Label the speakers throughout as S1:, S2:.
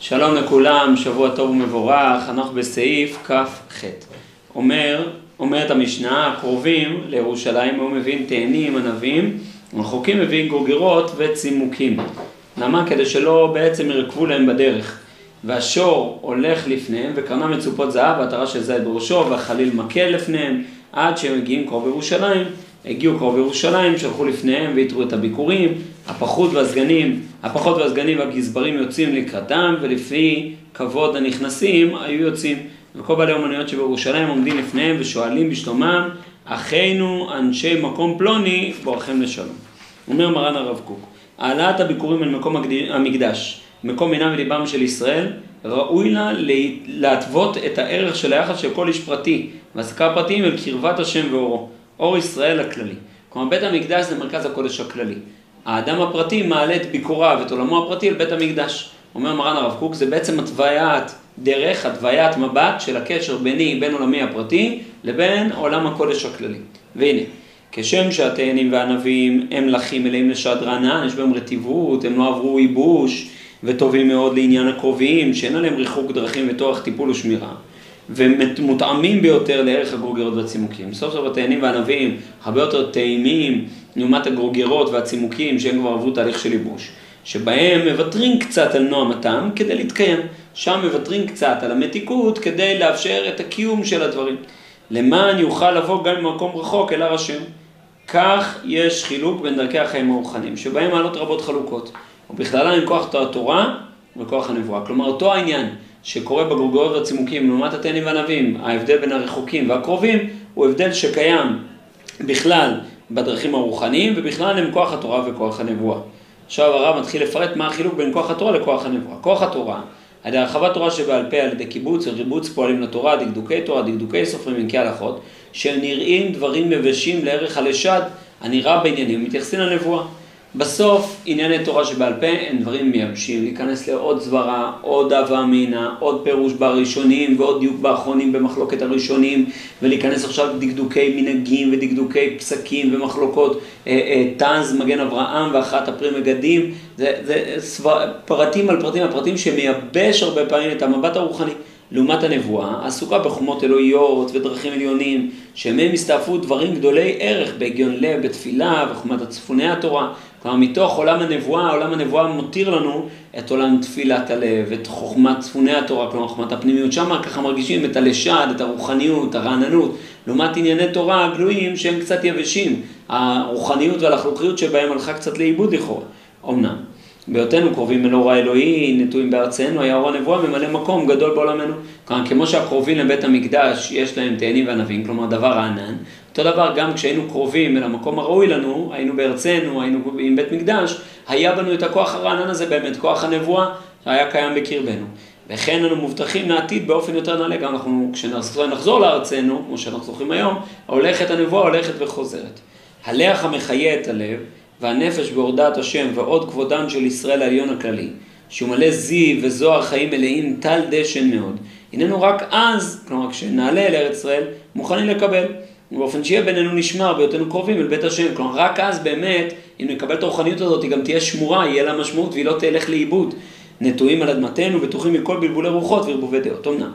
S1: שלום לכולם, שבוע טוב ומבורך, אנחנו בסעיף כ"ח. אומר, אומרת המשנה, הקרובים לירושלים היו מביאים תאנים, ענבים, רחוקים מביאים גוגירות וצימוקים. למה? כדי שלא בעצם ירכבו להם בדרך. והשור הולך לפניהם וקרנה מצופות זהב והטרה של זית בראשו והחליל מקל לפניהם עד שהם מגיעים קרוב ירושלים הגיעו קרוב ירושלים, שלחו לפניהם ויתרו את הביקורים, הפחות והסגנים, הפחות והסגנים והגזברים יוצאים לקראתם, ולפי כבוד הנכנסים היו יוצאים. וכל בעלי אומנויות שבירושלים עומדים לפניהם ושואלים בשלומם, אחינו אנשי מקום פלוני, בורכם לשלום. אומר מרן הרב קוק, העלאת הביקורים אל מקום המקדש, מקום עינם וליבם של ישראל, ראוי לה להתוות את הערך של היחס של כל איש פרטי, ועסקה פרטיים אל קרבת השם ואורו. אור ישראל הכללי. כלומר, בית המקדש זה מרכז הקודש הכללי. האדם הפרטי מעלה את ביקוריו, את עולמו הפרטי, אל בית המקדש. אומר מרן הרב קוק, זה בעצם התוויית דרך, התוויית מבט של הקשר ביני, בין עולמי הפרטי, לבין עולם הקודש הכללי. והנה, כשם שהתאנים והענבים הם לחים מלאים לשעת יש בהם רטיבות, הם לא עברו ייבוש, וטובים מאוד לעניין הקרובים, שאין עליהם ריחוק דרכים וטורח טיפול ושמירה. ומותאמים ביותר לערך הגרוגרות והצימוקים. סוף סוף התאנים והענבים הרבה יותר טעימים לעומת הגרוגרות והצימוקים שהם כבר עברו תהליך של ייבוש. שבהם מוותרים קצת על נועם הטעם כדי להתקיים. שם מוותרים קצת על המתיקות כדי לאפשר את הקיום של הדברים. למען יוכל לבוא גם ממקום רחוק אל הר השם. כך יש חילוק בין דרכי החיים הרוחניים, שבהם מעלות רבות חלוקות. ובכללם עם כוח התורה וכוח הנבואה. כלומר, אותו העניין שקורה בגורגויות והצימוקים לעומת התאנים והענבים, ההבדל בין הרחוקים והקרובים, הוא הבדל שקיים בכלל בדרכים הרוחניים ובכלל עם כוח התורה וכוח הנבואה. עכשיו הרב מתחיל לפרט מה החילוק בין כוח התורה לכוח הנבואה. כוח התורה, על ידי הרחבת תורה שבעל פה, על ידי קיבוץ וריבוץ פועלים לתורה, דקדוקי תורה, דקדוקי סופרים, ענקי הלכות, שנראים דברים מבשים לערך הלשד הנראה בעניינים, מתייחסים לנבואה. בסוף ענייני תורה שבעל פה הם דברים מייבשים, להיכנס לעוד סברה, עוד הווה אמינא, עוד פירוש בראשונים ועוד דיוק באחרונים במחלוקת הראשונים ולהיכנס עכשיו לדקדוקי מנהגים ודקדוקי פסקים ומחלוקות אה, אה, מגן אברהם ואחת הפרי מגדים, זה, זה סבר, פרטים על פרטים על פרטים שמייבש הרבה פעמים את המבט הרוחני. לעומת הנבואה, עסוקה בחומות אלוהיות ודרכים עליונים, שמהם הסתעפו דברים גדולי ערך בהגיון לב, בתפילה וחומת הצפוני התורה. כלומר, מתוך עולם הנבואה, עולם הנבואה מותיר לנו את עולם תפילת הלב, את חוכמת צפוני התורה, כלומר חוכמת הפנימיות. שם ככה מרגישים את הלשד, את הרוחניות, הרעננות, לעומת ענייני תורה הגלויים שהם קצת יבשים. הרוחניות והלחלוכיות שבהם הלכה קצת לאיבוד לכאורה. אמנם. בהיותנו קרובים אל אור האלוהי, נטועים בארצנו, היה אור הנבואה ממלא מקום גדול בעולמנו. כלומר, כמו שהקרובים לבית המקדש יש להם תאנים וענבים, כלומר דבר רענן, אותו דבר גם כשהיינו קרובים אל המקום הראוי לנו, היינו בארצנו, היינו עם בית מקדש, היה בנו את הכוח הרענן הזה באמת, כוח הנבואה שהיה קיים בקרבנו. וכן אנו מובטחים לעתיד באופן יותר נעלה, גם אנחנו, כשנחזור לארצנו, כמו שאנחנו זוכרים היום, הולכת הנבואה הולכת וחוזרת. הלך המחיה את הלב, והנפש בהורדת השם ועוד כבודם של ישראל העליון הכללי, שהוא מלא זיו וזוהר חיים מלאים טל דשן מאוד. הננו רק אז, כלומר כשנעלה אל ארץ ישראל, מוכנים לקבל. באופן שיהיה בינינו נשמר בהיותנו קרובים אל בית השם. כלומר, רק אז באמת, אם נקבל את הרוחניות הזאת, היא גם תהיה שמורה, יהיה לה משמעות והיא לא תלך לאיבוד. נטועים על אדמתנו, בטוחים מכל בלבולי רוחות וערבובי דעות. אמנם.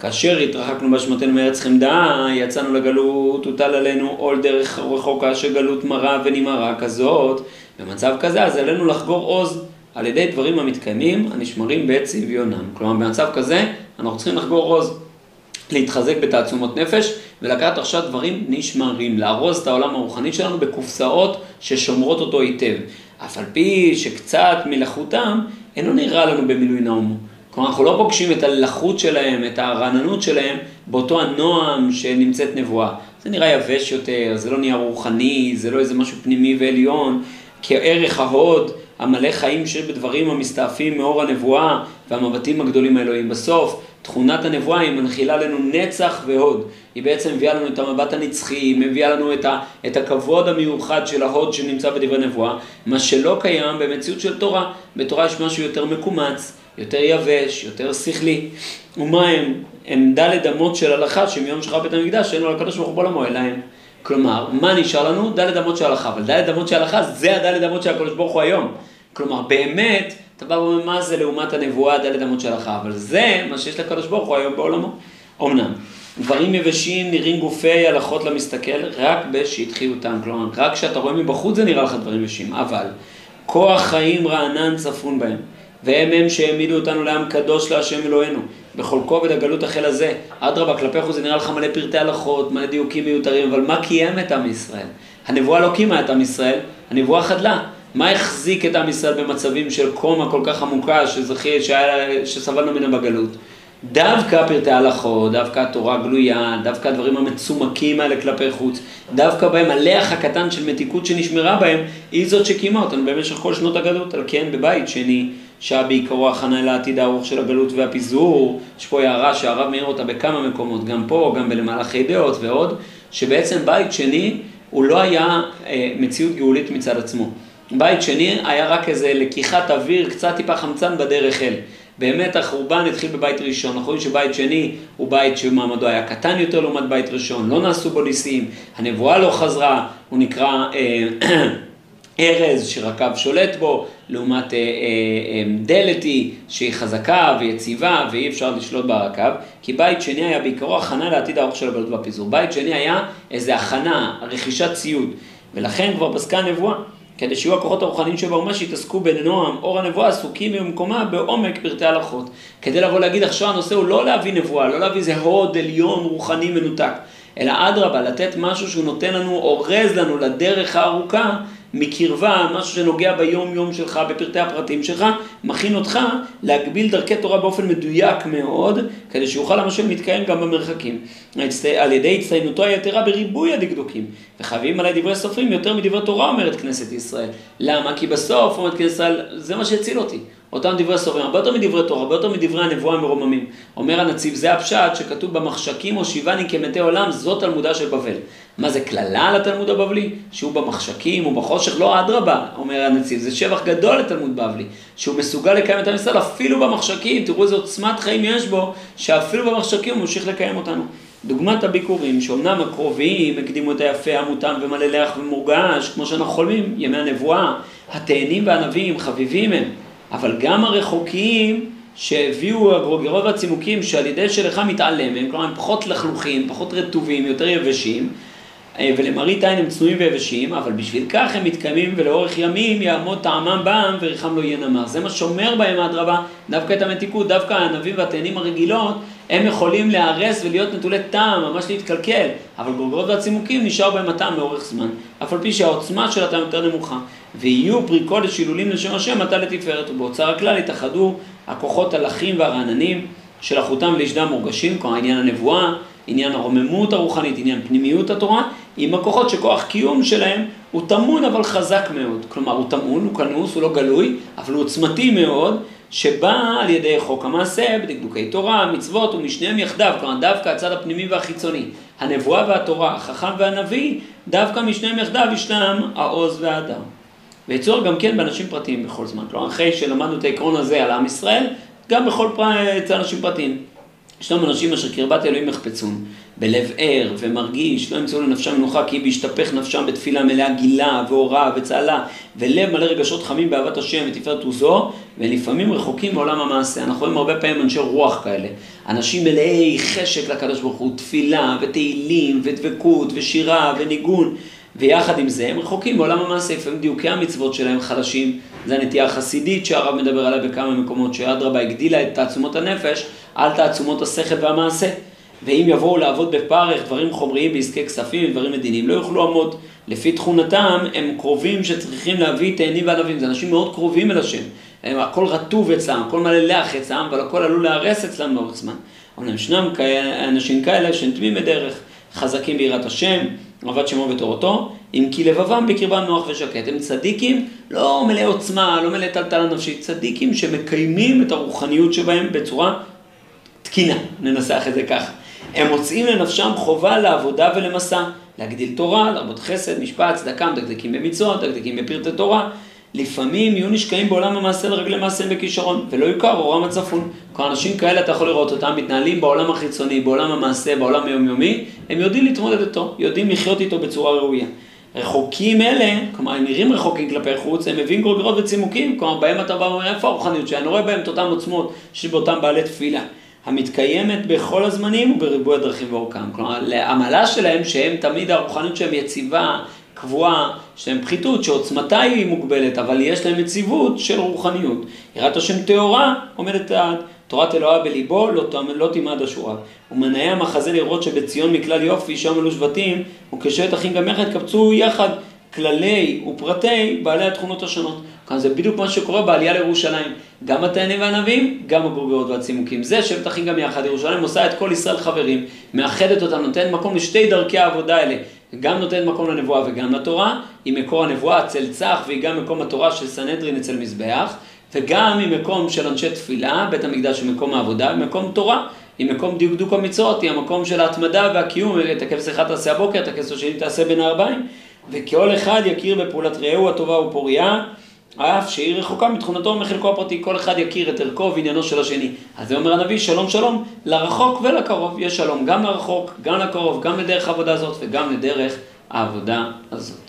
S1: כאשר התרחקנו באשמתנו מארץ חמדה, יצאנו לגלות, הוטל עלינו עול דרך רחוקה של גלות מרה ונמהרה כזאת. במצב כזה, אז עלינו לחגור עוז על ידי דברים המתקיימים, הנשמרים בעת צביונם. כלומר, במצב כזה, אנחנו צריכים לחגור עוז. להתחזק בתעצומות נפש ולקחת עכשיו דברים נשמרים, לארוז את העולם הרוחני שלנו בקופסאות ששומרות אותו היטב. אף על פי שקצת מלאכותם אינו נראה לנו במילוי נאום. כלומר, אנחנו לא פוגשים את הלחות שלהם, את הרעננות שלהם, באותו הנועם שנמצאת נבואה. זה נראה יבש יותר, זה לא נהיה רוחני, זה לא איזה משהו פנימי ועליון, כערך ההוד, המלא חיים שבדברים המסתעפים מאור הנבואה והמבטים הגדולים האלוהים. בסוף, תכונת הנבואה היא מנחילה לנו נצח והוד. היא בעצם מביאה לנו את המבט הנצחי, היא מביאה לנו את, ה, את הכבוד המיוחד של ההוד שנמצא בדברי נבואה, מה שלא קיים במציאות של תורה. בתורה יש משהו יותר מקומץ. יותר יבש, יותר שכלי. ומה הם? הם דלת אמות של הלכה שמיום שחרר בית המקדש אין לו לקדוש ברוך הוא בעולמו אלא הם. כלומר, מה נשאר לנו? דלת אמות של הלכה. אבל דלת אמות של הלכה זה הדלת אמות של הקדוש ברוך הוא היום. כלומר, באמת, אתה בא ואומר, מה זה לעומת הנבואה דלת אמות שלך? אבל זה מה שיש לקדוש ברוך הוא היום בעולמו. אמנם, דברים יבשים נראים גופי הלכות למסתכל רק בשטחיותם, כלומר, רק כשאתה רואה מבחוץ זה נראה לך דברים יבשים, אבל כוח חיים רענן צפון בהם. והם הם שהעמידו אותנו לעם קדוש להשם אלוהינו, בכל כובד הגלות החל הזה. אדרבה, כלפי חוץ זה נראה לך מלא פרטי הלכות, מלא דיוקים מיותרים, אבל מה קיים את עם ישראל? הנבואה לא קיימה את עם ישראל, הנבואה חדלה. מה החזיק את עם ישראל במצבים של קומה כל כך עמוקה שזכי, שהיה, שסבלנו ממנה בגלות? דווקא פרטי הלכות, דווקא התורה הגלויה, דווקא הדברים המצומקים האלה כלפי חוץ, דווקא בהם הלח הקטן של מתיקות שנשמרה בהם, היא זאת שקיימה אותנו במשך כל שנות הגלות. על כן, בבית שני, שהיה בעיקרו הכנה לעתיד הארוך של הגלות והפיזור, יש פה הערה שהרב מעיר אותה בכמה מקומות, גם פה, גם בלמהלכי דעות ועוד, שבעצם בית שני הוא לא היה אה, מציאות גאולית מצד עצמו. בית שני היה רק איזה לקיחת אוויר, קצת טיפה חמצן בדרך אל. באמת החורבן התחיל בבית ראשון, אנחנו רואים שבית שני הוא בית שמעמדו היה קטן יותר לעומת בית ראשון, לא נעשו בו ניסים, הנבואה לא חזרה, הוא נקרא אה, ארז שרקב שולט בו, לעומת אה, אה, דלתי שהיא חזקה ויציבה ואי אפשר לשלוט ברקב, כי בית שני היה בעיקרו הכנה לעתיד הארוך של הגלות והפיזור. בית שני היה איזה הכנה, רכישת ציוד, ולכן כבר פסקה הנבואה. כדי שיהיו הכוחות הרוחניים שבאומה שיתעסקו בנועם, אור הנבואה, עסוקים במקומה בעומק פרטי הלכות. כדי לבוא להגיד עכשיו הנושא הוא לא להביא נבואה, לא להביא איזה הוד עליון רוחני מנותק, אלא אדרבה, לתת משהו שהוא נותן לנו, אורז לנו לדרך הארוכה מקרבה, משהו שנוגע ביום יום שלך, בפרטי הפרטים שלך, מכין אותך להגביל דרכי תורה באופן מדויק מאוד, כדי שיוכל המשל מתקיים גם במרחקים. על ידי הצטיינותו היתרה בריבוי הדקדוקים. וחייבים עלי דברי סופרים יותר מדברי תורה, אומרת כנסת ישראל. למה? כי בסוף, אומרת כנסת ישראל, זה מה שהציל אותי. אותם דברי סופרים, הרבה יותר מדברי תורה, הרבה יותר מדברי הנבואה המרוממים. אומר הנציב, זה הפשט שכתוב במחשכים הושיבני כמתי עולם, זאת תלמודה של בבל. מה זה קללה על התלמוד הבבלי? שהוא במחשכים, הוא בחושך? לא, אדרבה, אומר הנציב, זה שבח גדול לתלמוד בבלי, שהוא מסוגל לקיים את עם ישראל אפילו במחשכים, תראו איזה עוצמת חיים יש בו, שאפילו במחשכים הוא ממשיך לקיים אותנו. דוגמת הביקורים, שאומנם הקרובים הקדימו את היפה, המותם ומלא לח ומורגש, כמו שאנחנו חולמים, ימי הנבואה, התאנים והענבים חביבים הם, אבל גם הרחוקים שהביאו הגרוגרות והצימוקים שעל ידי שלך מתעלם הם, כלומר הם פחות לחלוכים, פחות רטובים, יותר יבשים, ולמראית עין הם צנועים ויבשים, אבל בשביל כך הם מתקיימים ולאורך ימים יעמוד טעמם בם וריחם לא יהיה נמר. זה מה שאומר בהם אדרבה, דווקא את המתיקות, דווקא הענבים והתאנים הרגילות, הם יכולים להיהרס ולהיות נטולי טעם, ממש להתקלקל, אבל גולגלות והצימוקים נשאר בהם הטעם לאורך זמן, אף על פי שהעוצמה של הטעם יותר נמוכה. ויהיו פרי קודש הילולים לשם השם עתה לתפארת, ובאוצר הכלל יתאחדו הכוחות הלכים והרעננים של החותם ולשדם מורגשים, כלומר עניין הנבואה, עניין הרוממות הרוחנית, עניין פנימיות התורה, עם הכוחות שכוח קיום שלהם הוא טמון אבל חזק מאוד. כלומר, הוא טמון, הוא כנוס, הוא לא גלוי, אבל הוא עוצמתי מאוד, שבא על ידי חוק המעשה, בדקדוקי תורה, מצוות ומשניהם יחדיו, כלומר דווקא הצד הפנימי והחיצוני, הנבואה והתורה, החכם והנביא, דווקא משניהם יחדיו ישנם העוז והאדם. ויצור גם כן באנשים פרטיים בכל זמן. כלומר, אחרי שלמדנו את העקרון הזה על עם ישראל, גם בכל פרט אצל אנשים פרטיים. ישנם אנשים אשר קרבת אלוהים יחפצון, בלב ער ומרגיש, לא ימצאו לנפשם מנוחה כי בהשתפך נפשם בתפילה מלאה גילה והוראה וצהלה, ולב מלא רגשות חמים באהבת השם ותפארת עוזו, ולפעמים רחוקים מעולם המעשה. אנחנו רואים הרבה פעמים אנשי רוח כאלה, אנשים מלאי חשק לקדוש ברוך הוא, תפילה ותהילים ודבקות ושירה וניגון. ויחד עם זה הם רחוקים מעולם המעשה, לפעמים דיוקי המצוות שלהם חלשים, זה הנטייה החסידית שהרב מדבר עליה בכמה מקומות, שאדרבה הגדילה את תעצומות הנפש על תעצומות השכל והמעשה. ואם יבואו לעבוד בפרך דברים חומריים בעסקי כספים ודברים מדיניים, לא יוכלו לעמוד. לפי תכונתם הם קרובים שצריכים להביא תאנים וענבים, זה אנשים מאוד קרובים אל השם. הם, הכל רטוב אצלם, הכל מלא לח אצלם, אבל הכל עלול להרס אצלם לאורך זמן. אבל ישנם אנשים כאלה שהם תמימי דרך, חזקים ביראת השם, אהבת שמו ותורתו, אם כי לבבם בקרבם נוח ושקט. הם צדיקים, לא מלאי עוצמה, לא מלאי טלטלה נפשית, צדיקים שמקיימים את הרוחניות שבהם בצורה תקינה, ננסח את זה ככה. הם מוצאים לנפשם חובה לעבודה ולמסע, להגדיל תורה, להרבות חסד, משפט, צדקה, מדקדקים במצוות, מדקדקים בפרטי תורה. לפעמים יהיו נשקעים בעולם המעשה לרגלי מעשיהם בכישרון, ולא יוכר אורם הצפון. כל אנשים כאלה אתה יכול לראות אותם מתנהלים בעולם החיצוני, בעולם המעשה, בעולם היומיומי, הם יודעים להתמודד איתו, יודעים לחיות איתו בצורה ראויה. רחוקים אלה, כלומר הם נראים רחוקים כלפי חוץ, הם מביאים גולגלות וצימוקים, כלומר בהם אתה בא ואומר איפה הרוחניות שלי, אני רואה בהם את אותן עוצמות שיש באותם בעלי תפילה, המתקיימת בכל הזמנים ובריבוי הדרכים ואורכם. כלומר, העמלה שלהם שהם תמיד הרוחניות שלהם יציבה, קבועה, שהם פחיתות, שעוצמתה היא מוגבלת, אבל יש להם יציבות של רוחניות. יראת השם טהורה, עומדת תורת אלוהה בליבו, לא, לא תימד השורה. ומנעי המחזה לראות שבציון מכלל יופי, שם אלו שבטים, וכשבט אחים גם יחד, קבצו יחד כללי ופרטי בעלי התכונות השונות. כאן זה בדיוק מה שקורה בעלייה לירושלים. גם התאנים והנביאים, גם הגורגרות והצימוקים. זה שבט אחים גם יחד. ירושלים עושה את כל ישראל חברים, מאחדת אותם, נותנת מקום לשתי דרכי העבודה האלה. גם נותנת מקום לנבואה וגם לתורה, היא מקור הנבואה אצל צח והיא גם מקום התורה של סנהדרין אצל מזבח. וגם ממקום של אנשי תפילה, בית המקדש הוא מקום העבודה, ומקום תורה, היא מקום דקדוק המצוות, היא המקום של ההתמדה והקיום, הכבש אחד תעשה הבוקר, הכבש השני תעשה בין הארבעים, וכל אחד יכיר בפעולת רעהו הטובה ופוריה, אף שהיא רחוקה מתכונתו ומחלקו הפרטי, כל אחד יכיר את ערכו ועניינו של השני. אז זה אומר הנביא, שלום שלום, לרחוק ולקרוב, יש שלום גם לרחוק, גם לקרוב, גם לדרך העבודה הזאת וגם לדרך העבודה הזאת.